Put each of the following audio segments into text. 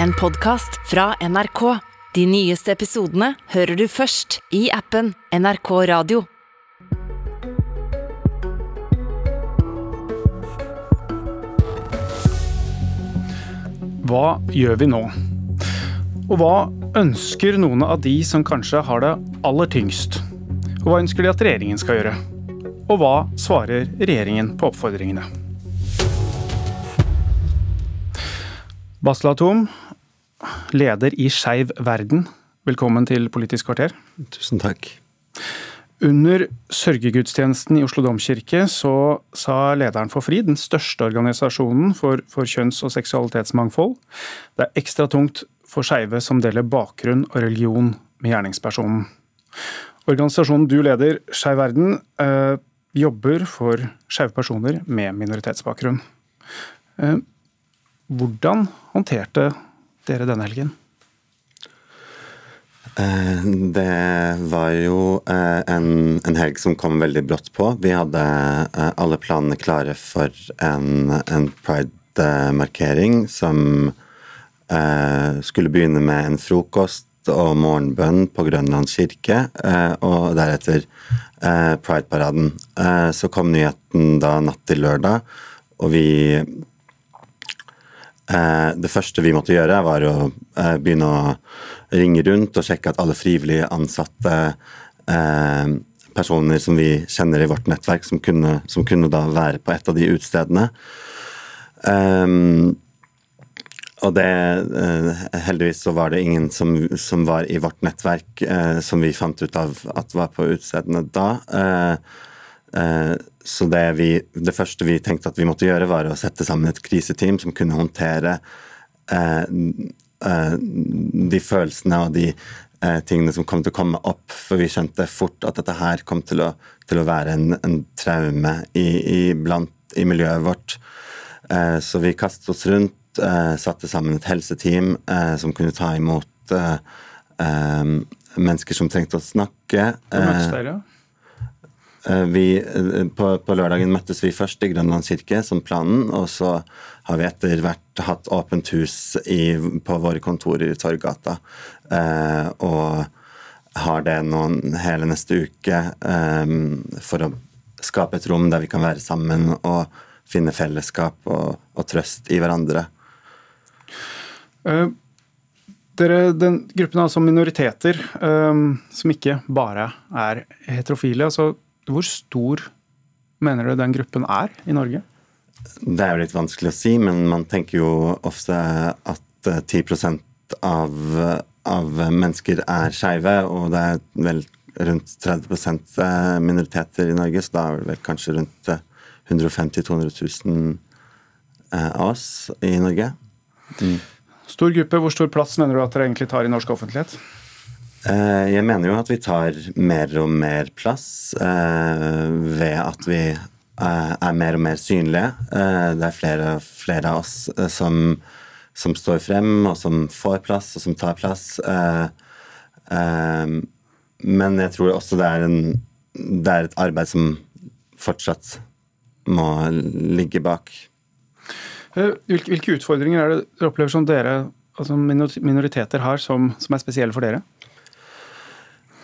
en podkast fra NRK. De nyeste episodene hører du først i appen NRK Radio. Hva gjør vi nå? Og hva ønsker noen av de som kanskje har det aller tyngst? Og hva ønsker de at regjeringen skal gjøre? Og hva svarer regjeringen på oppfordringene? Basla Atom, leder i Skeiv verden, velkommen til Politisk kvarter. Tusen takk. Under sørgegudstjenesten i Oslo domkirke så sa lederen for FRI, den største organisasjonen for, for kjønns- og seksualitetsmangfold, det er ekstra tungt for skeive som deler bakgrunn og religion med gjerningspersonen. Organisasjonen du leder, Skeiv verden, eh, jobber for skeive personer med minoritetsbakgrunn. Eh, hvordan håndterte dere denne helgen? Eh, det var jo eh, en, en, helg som kom veldig brått på. Vi hadde eh, alle planene klare for en, en pride-markering som skulle begynne med en frokost og morgenbønn på Grønland kirke, og deretter Pride-paraden. Så kom nyheten da natt til lørdag, og vi det første vi måtte gjøre, var å begynne å ringe rundt og sjekke at alle frivillige ansatte eh, personer som vi kjenner i vårt nettverk, som kunne, som kunne da være på et av de utestedene. Um, og det Heldigvis så var det ingen som, som var i vårt nettverk som vi fant ut av at var på utestedene da. Uh, så det, vi, det første vi tenkte at vi måtte gjøre, var å sette sammen et kriseteam som kunne håndtere Eh, de følelsene og de eh, tingene som kom til å komme opp. For vi skjønte fort at dette her kom til å, til å være en, en traume i, i, blant, i, miljøet vårt. Eh, så vi kastet oss rundt, satte sammen et helseteam som kunne ta imot mennesker som trengte å snakke. Hvor møttes dere? Vi, på, på, lørdagen møttes vi først i Grønland kirke som planen, og så har vi etter hvert hatt åpent hus i, på våre kontorer i Torgata. Eh, og har det noen hele neste uke eh, for å skape et rom der vi kan være sammen og finne fellesskap og, og trøst i hverandre. Uh, dere, den gruppen er altså minoriteter, um, som ikke bare er heterofile, altså hvor stor mener du den gruppen er i Norge? Det er jo litt vanskelig å si, men man tenker jo ofte at 10 eh, av, av mennesker er skeive, og det er vel rundt 30 eh, minoriteter i Norge, så da er det vel kanskje rundt 150 000-200 000 av oss i Norge. Mm. Stor gruppe. Hvor stor plass mener du at dere egentlig tar i norsk offentlighet? Eh, jeg mener jo at vi tar mer og mer plass ved at vi Eh, er mer og mer synlige. Eh, det er flere flere av oss eh, som, som, står frem, og som får plass, og som tar plass. Men jeg tror også det er, en, det er et arbeid som fortsatt må ligge bak. Hvilke utfordringer er det dere opplever som dere, altså minoriteter har, som, som er spesielle for dere?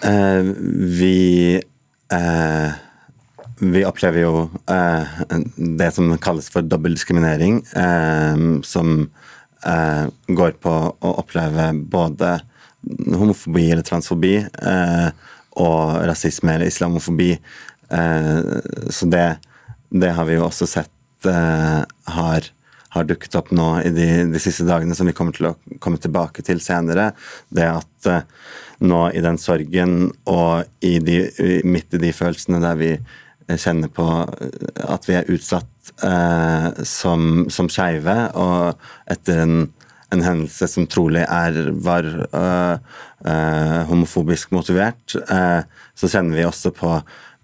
Vi vi opplever jo eh, det som kalles for dobbeltdiskriminering, eh, som eh, går på å oppleve både homofobi eller transfobi eh, og rasisme eller islamofobi. Eh, så det, det, har vi jo også sett eh, har, har, dukket opp nå i de, de, siste dagene, som vi kommer til å komme tilbake til senere. Det at nå i den sorgen og i de, midt i de følelsene der vi kjenner på at vi er utsatt eh, som, som skeive, og etter en, en, hendelse som trolig er, var eh, øh, homofobisk motivert, så kjenner vi også på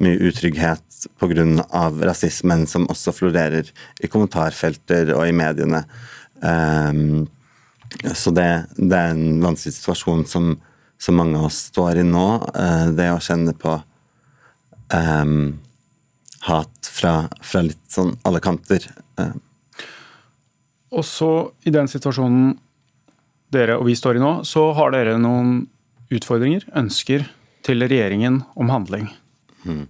mye utrygghet pga. rasismen som også florerer i kommentarfelter og i mediene. Um, så det, det, er en vanskelig situasjon som, som, mange av oss står i nå. Uh, det å kjenne på um, hat fra, fra litt sånn alle kanter. Og så, i den situasjonen, dere og vi står i nå, så har dere noen utfordringer, ønsker, til regjeringen om handling. Mm.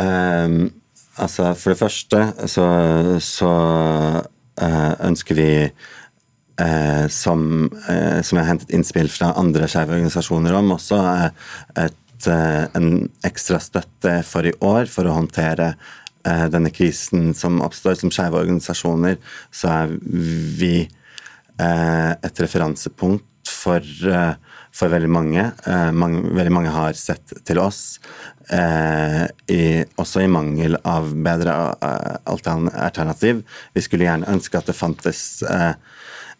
Um, altså, for det første så, så uh, ønsker vi uh, som, eh, som jeg har hentet innspill fra andre skeive organisasjoner om, også et, en ekstra støtte for i år for å håndtere denne krisen som oppstår. Som skeive organisasjoner så er vi et referansepunkt for for veldig mange. Eh, mange. Veldig mange har sett til oss, eh, i, også i mangel av bedre eh, alternativ. Vi skulle gjerne ønske at det fantes eh,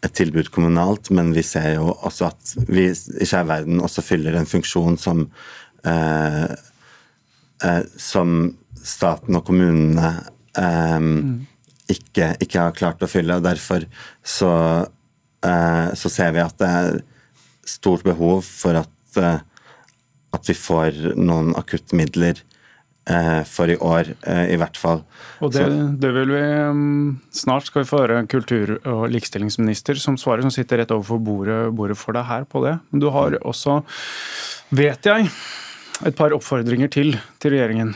et tilbud kommunalt, men vi ser jo også at vi i Skeiv Verden også fyller en funksjon som eh, eh, som staten og kommunene mm. ikke, ikke, har klart å fylle. og Derfor så, så ser vi at det er stort behov for at, eh, at vi får noen akuttmidler eh, for i år, eh, i hvert fall. Og det, det, vil vi mm, Snart skal vi få høre kultur- og likestillingsminister som svarer, som sitter rett overfor bordet, bordet for deg her på det. Men du har også, vet jeg, et par oppfordringer til til regjeringen.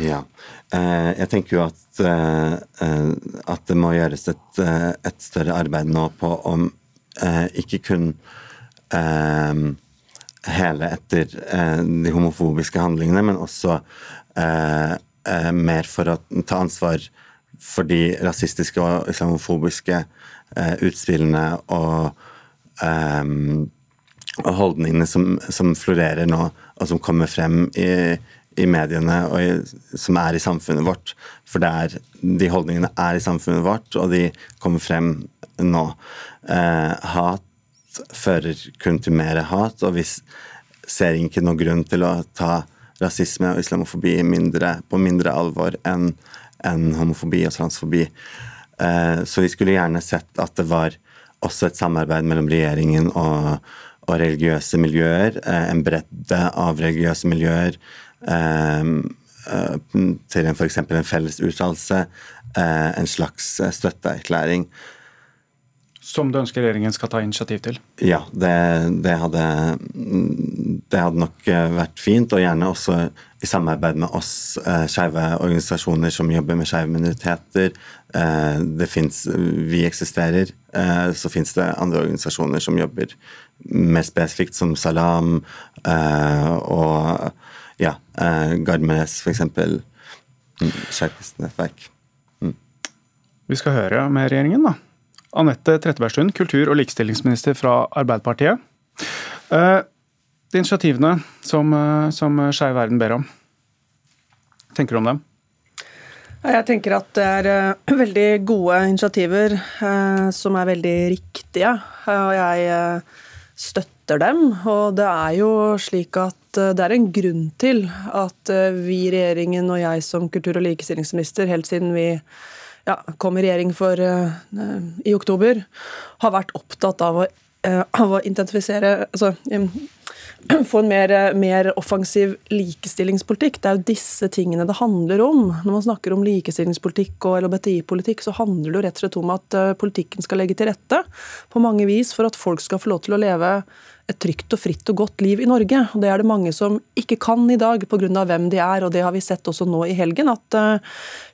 Ja. Jeg tenker jo at, at det må gjøres et, et større arbeid nå på om ikke kun hele etter eh, de homofobiske handlingene, men også eh, eh, mer for å ta ansvar for de rasistiske og islamofobiske utspillene og, ehm, og holdningene som, som, florerer nå, og som kommer frem i, i mediene og i, som er i samfunnet vårt. For er, de holdningene er i samfunnet vårt, og de kommer frem nå. Eh, hat fører kun til mer hat, og vi ser ikke noen grunn til å ta rasisme og islamofobi mindre, på mindre alvor enn en homofobi og transfobi. Eh, så vi skulle gjerne sett at det var også et samarbeid mellom regjeringen og, og religiøse miljøer. Eh, en bredde av religiøse miljøer eh, til f.eks. en felles uttalelse. En slags støtteerklæring som du ønsker regjeringen skal ta initiativ til? Ja, det, det, hadde, det hadde, nok eh, vært fint, og gjerne også i samarbeid med oss eh, skeive organisasjoner som jobber med skeive minoriteter. Eh, det finnes, vi eksisterer, så fins det andre organisasjoner som jobber mer spesifikt, som Salam og ja, Garmeres f.eks. Skeivt nettverk. Mm. Vi skal høre med regjeringen, da. Anette Trettebergstuen, kultur- og likestillingsminister fra Arbeiderpartiet. Eh, de initiativene som, eh, som Skeiv Verden ber om, tenker du om dem? Jeg tenker at det er uh, veldig gode initiativer som er veldig riktige, og jeg støtter dem. Og det er jo slik at det er en grunn til at vi i regjeringen og jeg som kultur- og likestillingsminister helt siden vi ja, kom i regjering for, uh, i oktober, har vært opptatt av å, uh, av å intensifisere altså, um, få en mer, mer, offensiv likestillingspolitikk. Det er jo disse tingene det handler om. Når man snakker om likestillingspolitikk og LHBTI-politikk, så handler det jo rett og slett om at uh, politikken skal legge til rette på mange vis for at folk skal få lov til å leve et trygt og fritt og godt liv i Norge. Og Det er det mange som ikke kan i dag pga. hvem de er. og Det har vi sett også nå i helgen, at uh,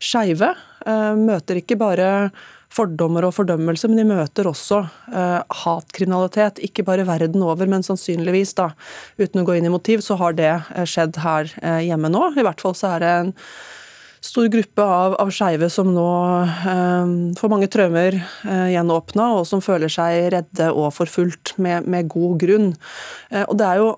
skeive uh, møter ikke bare fordommer og fordømmelse, men de møter også eh, hatkriminalitet. Ikke bare verden over, men sannsynligvis, da, uten å gå inn i motiv, så har det skjedd her hjemme nå. I hvert fall så er det en stor gruppe av, av skeive som nå eh, får mange traumer eh, gjenåpna, og som føler seg redde og forfulgt, med, med god grunn. Eh, og det er, jo,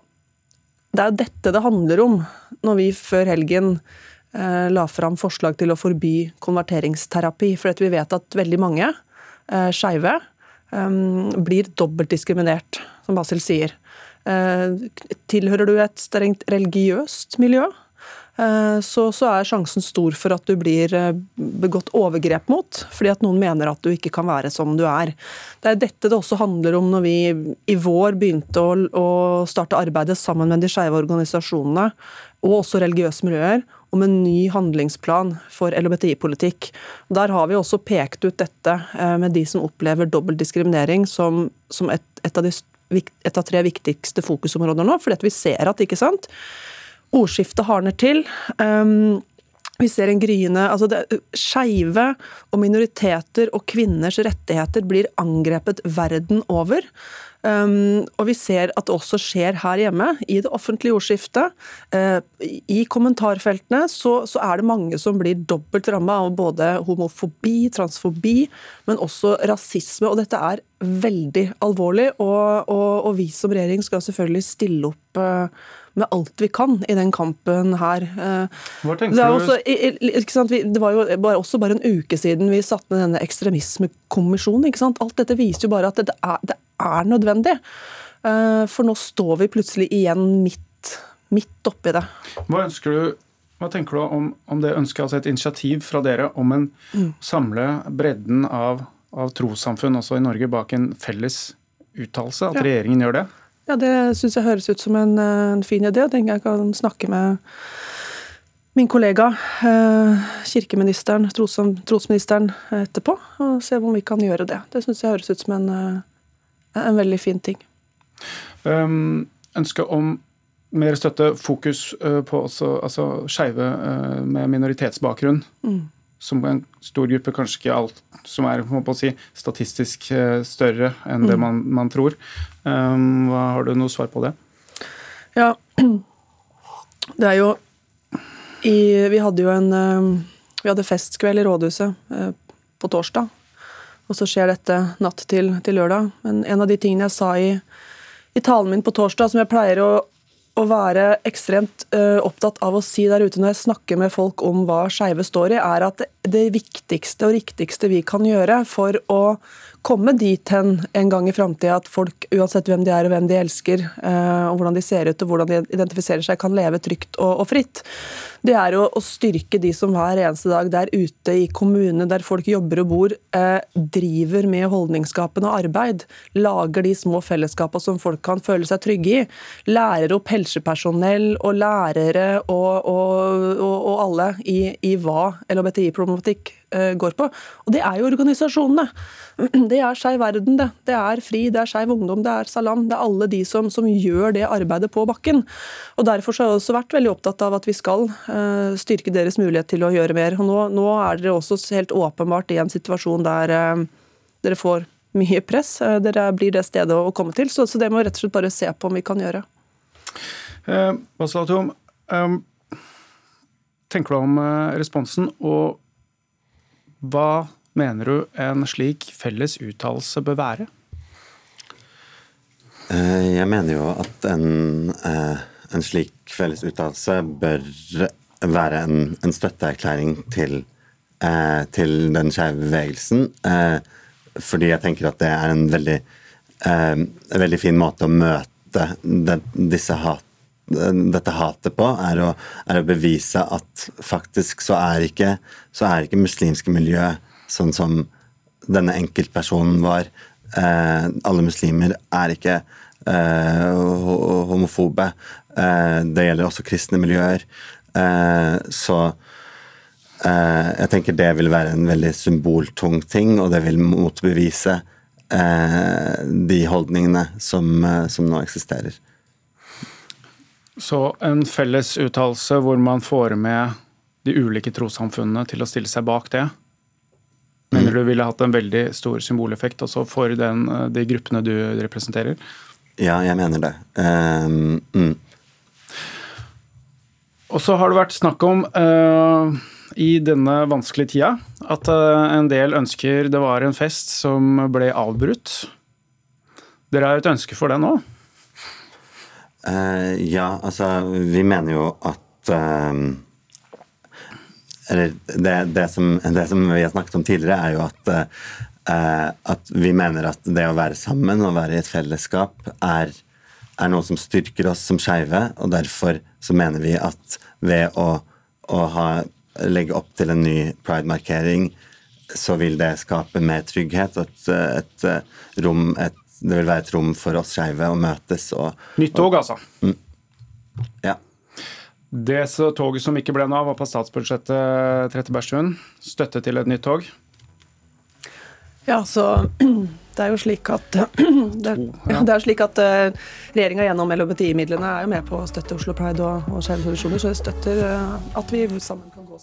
det er jo dette det handler om, når vi før helgen eh, la fram forslag til å forby konverteringsterapi. For vi vet at veldig mange eh, skeive eh, blir dobbelt diskriminert, som Basil sier. Eh, tilhører du et strengt religiøst miljø, eh, så, så, er sjansen stor for at du blir eh, begått overgrep mot, fordi at noen mener at du ikke kan være som du er. Det er dette det også handler om når vi i vår begynte å, å starte arbeidet sammen med de skeive organisasjonene, og også religiøse miljøer, om en ny handlingsplan for LHBTI-politikk. Der har vi også pekt ut dette eh, med de som opplever dobbel diskriminering som, som et, et, av de, et, av tre viktigste fokusområder nå. fordi vi ser at ikke sant, ordskiftet hardner til. Um, vi ser en gryende altså Skeive og minoriteter og kvinners rettigheter blir angrepet verden over. Um, og vi ser at det også skjer her hjemme, i det offentlige ordskiftet. Uh, I kommentarfeltene så, så, er det mange som blir dobbelt ramma av både homofobi, transfobi, men også rasisme. Og dette er veldig alvorlig, og, og, og vi som regjering skal selvfølgelig stille opp uh, med alt vi kan i den kampen her. Hva tenker det, også, sant, det var jo bare, også bare en uke siden vi satte ned denne ekstremismekommisjonen. ikke sant? Alt dette viser jo bare at det er, det er nødvendig. Eh, for nå står vi plutselig igjen midt, midt oppi det. Hva ønsker du hva tenker du om, om det ønsket, altså et initiativ fra dere om en mm. samle bredden av, av trossamfunn også i Norge bak en felles uttalelse? At ja. regjeringen gjør det? Ja, Det syns jeg høres ut som en, en fin idé. Jeg tenker jeg kan snakke med min kollega, eh, kirkeministeren, tros, trosministeren, etterpå og se om vi kan gjøre det. Det syns jeg høres ut som en, eh, en veldig fin ting. Um, ønske om mer støtte, fokus på også altså, skeive med minoritetsbakgrunn. Mm. Som en stor gruppe, kanskje ikke alt som er si, statistisk større enn mm. det man, man tror. Hva, har du noe svar på det? Ja, det er jo i, Vi hadde jo en Vi hadde festkveld i rådhuset på torsdag og så skjer dette natt til, til, lørdag. Men en av de tingene jeg sa i, i talen min på torsdag, som jeg pleier å, å være ekstremt uh, opptatt av å si der ute når jeg snakker med folk om hva skeive står i, er at det viktigste og riktigste vi kan gjøre for å komme dit hen en gang i framtida at folk, uansett hvem de er og hvem de elsker, uh, og hvordan de ser ut og hvordan de identifiserer seg, kan leve trygt og, fritt, det er å, å, styrke de som hver eneste dag der ute i kommunene der folk jobber og bor, eh, driver med holdningsskapende arbeid. Lager de små fellesskapene som folk kan føle seg trygge i. Lærer opp helsepersonell og lærere og, og, og, alle i, i hva LHBTI-problematikk Eh, går på. Og det er jo organisasjonene. Det er Skeiv Verden, det. Det er FRI, det er Skeiv Ungdom, det er Salam. Det er alle de som, som, gjør det arbeidet på bakken. Og Derfor har jeg også vært veldig opptatt av at vi skal uh, styrke deres mulighet til å gjøre mer. Og nå, nå, er dere også helt åpenbart i en situasjon der uh, dere får mye press. Dere blir det stedet å komme til. Så, så, det må rett og slett bare se på om vi kan gjøre. Eh, Basalatom, um, tenker du om responsen? og hva mener du en slik felles uttalelse bør være? Eh, jeg mener jo at en, eh, en slik felles uttalelse bør være en, en støtteerklæring til, eh, til den skeive bevegelsen. Fordi jeg tenker at det er en veldig, veldig fin måte å møte disse hat dette hatet på, er å, er å, bevise at faktisk så er ikke, så er ikke muslimske miljø sånn som denne enkeltpersonen var. Eh, alle muslimer er ikke eh, homofobe. Eh, det gjelder også kristne miljøer. Eh, så eh, jeg tenker det vil være en veldig symboltung ting, og det vil motbevise eh, de holdningene som, som nå eksisterer. Så en felles uttalelse hvor man får med de ulike trossamfunnene til å stille seg bak det, mener mm. du ville hatt en veldig stor symboleffekt også for den, de gruppene du representerer? Ja, jeg mener det. Um, mm. Og så har det vært snakk om uh, i denne vanskelige tida at uh, en del ønsker det var en fest som ble avbrutt. Dere har et ønske for det nå? Uh, ja, altså Vi mener jo at uh, Eller det, det, som, det, som, vi har snakket om tidligere, er jo at, uh, at vi mener at det å være sammen og være i et fellesskap er, er noe som styrker oss som skeive, og derfor så mener vi at ved å, å ha, legge opp til en ny pride-markering, så vil det skape mer trygghet et, et rom et, Det vil være et rom for oss skeive å møtes og Nytt tog, altså. Ja. Det så toget som ikke ble noe av, var på statsbudsjettet Trettebergstuen. Støtte til et nytt tog. Ja, så det er jo slik at det er, ja, det er slik at uh, regjeringa gjennom LHBTI-midlene er jo med på å støtte Oslo Pride og, og Skeive Tradisjoner, så jeg støtter uh, at vi sammen kan gå sammen.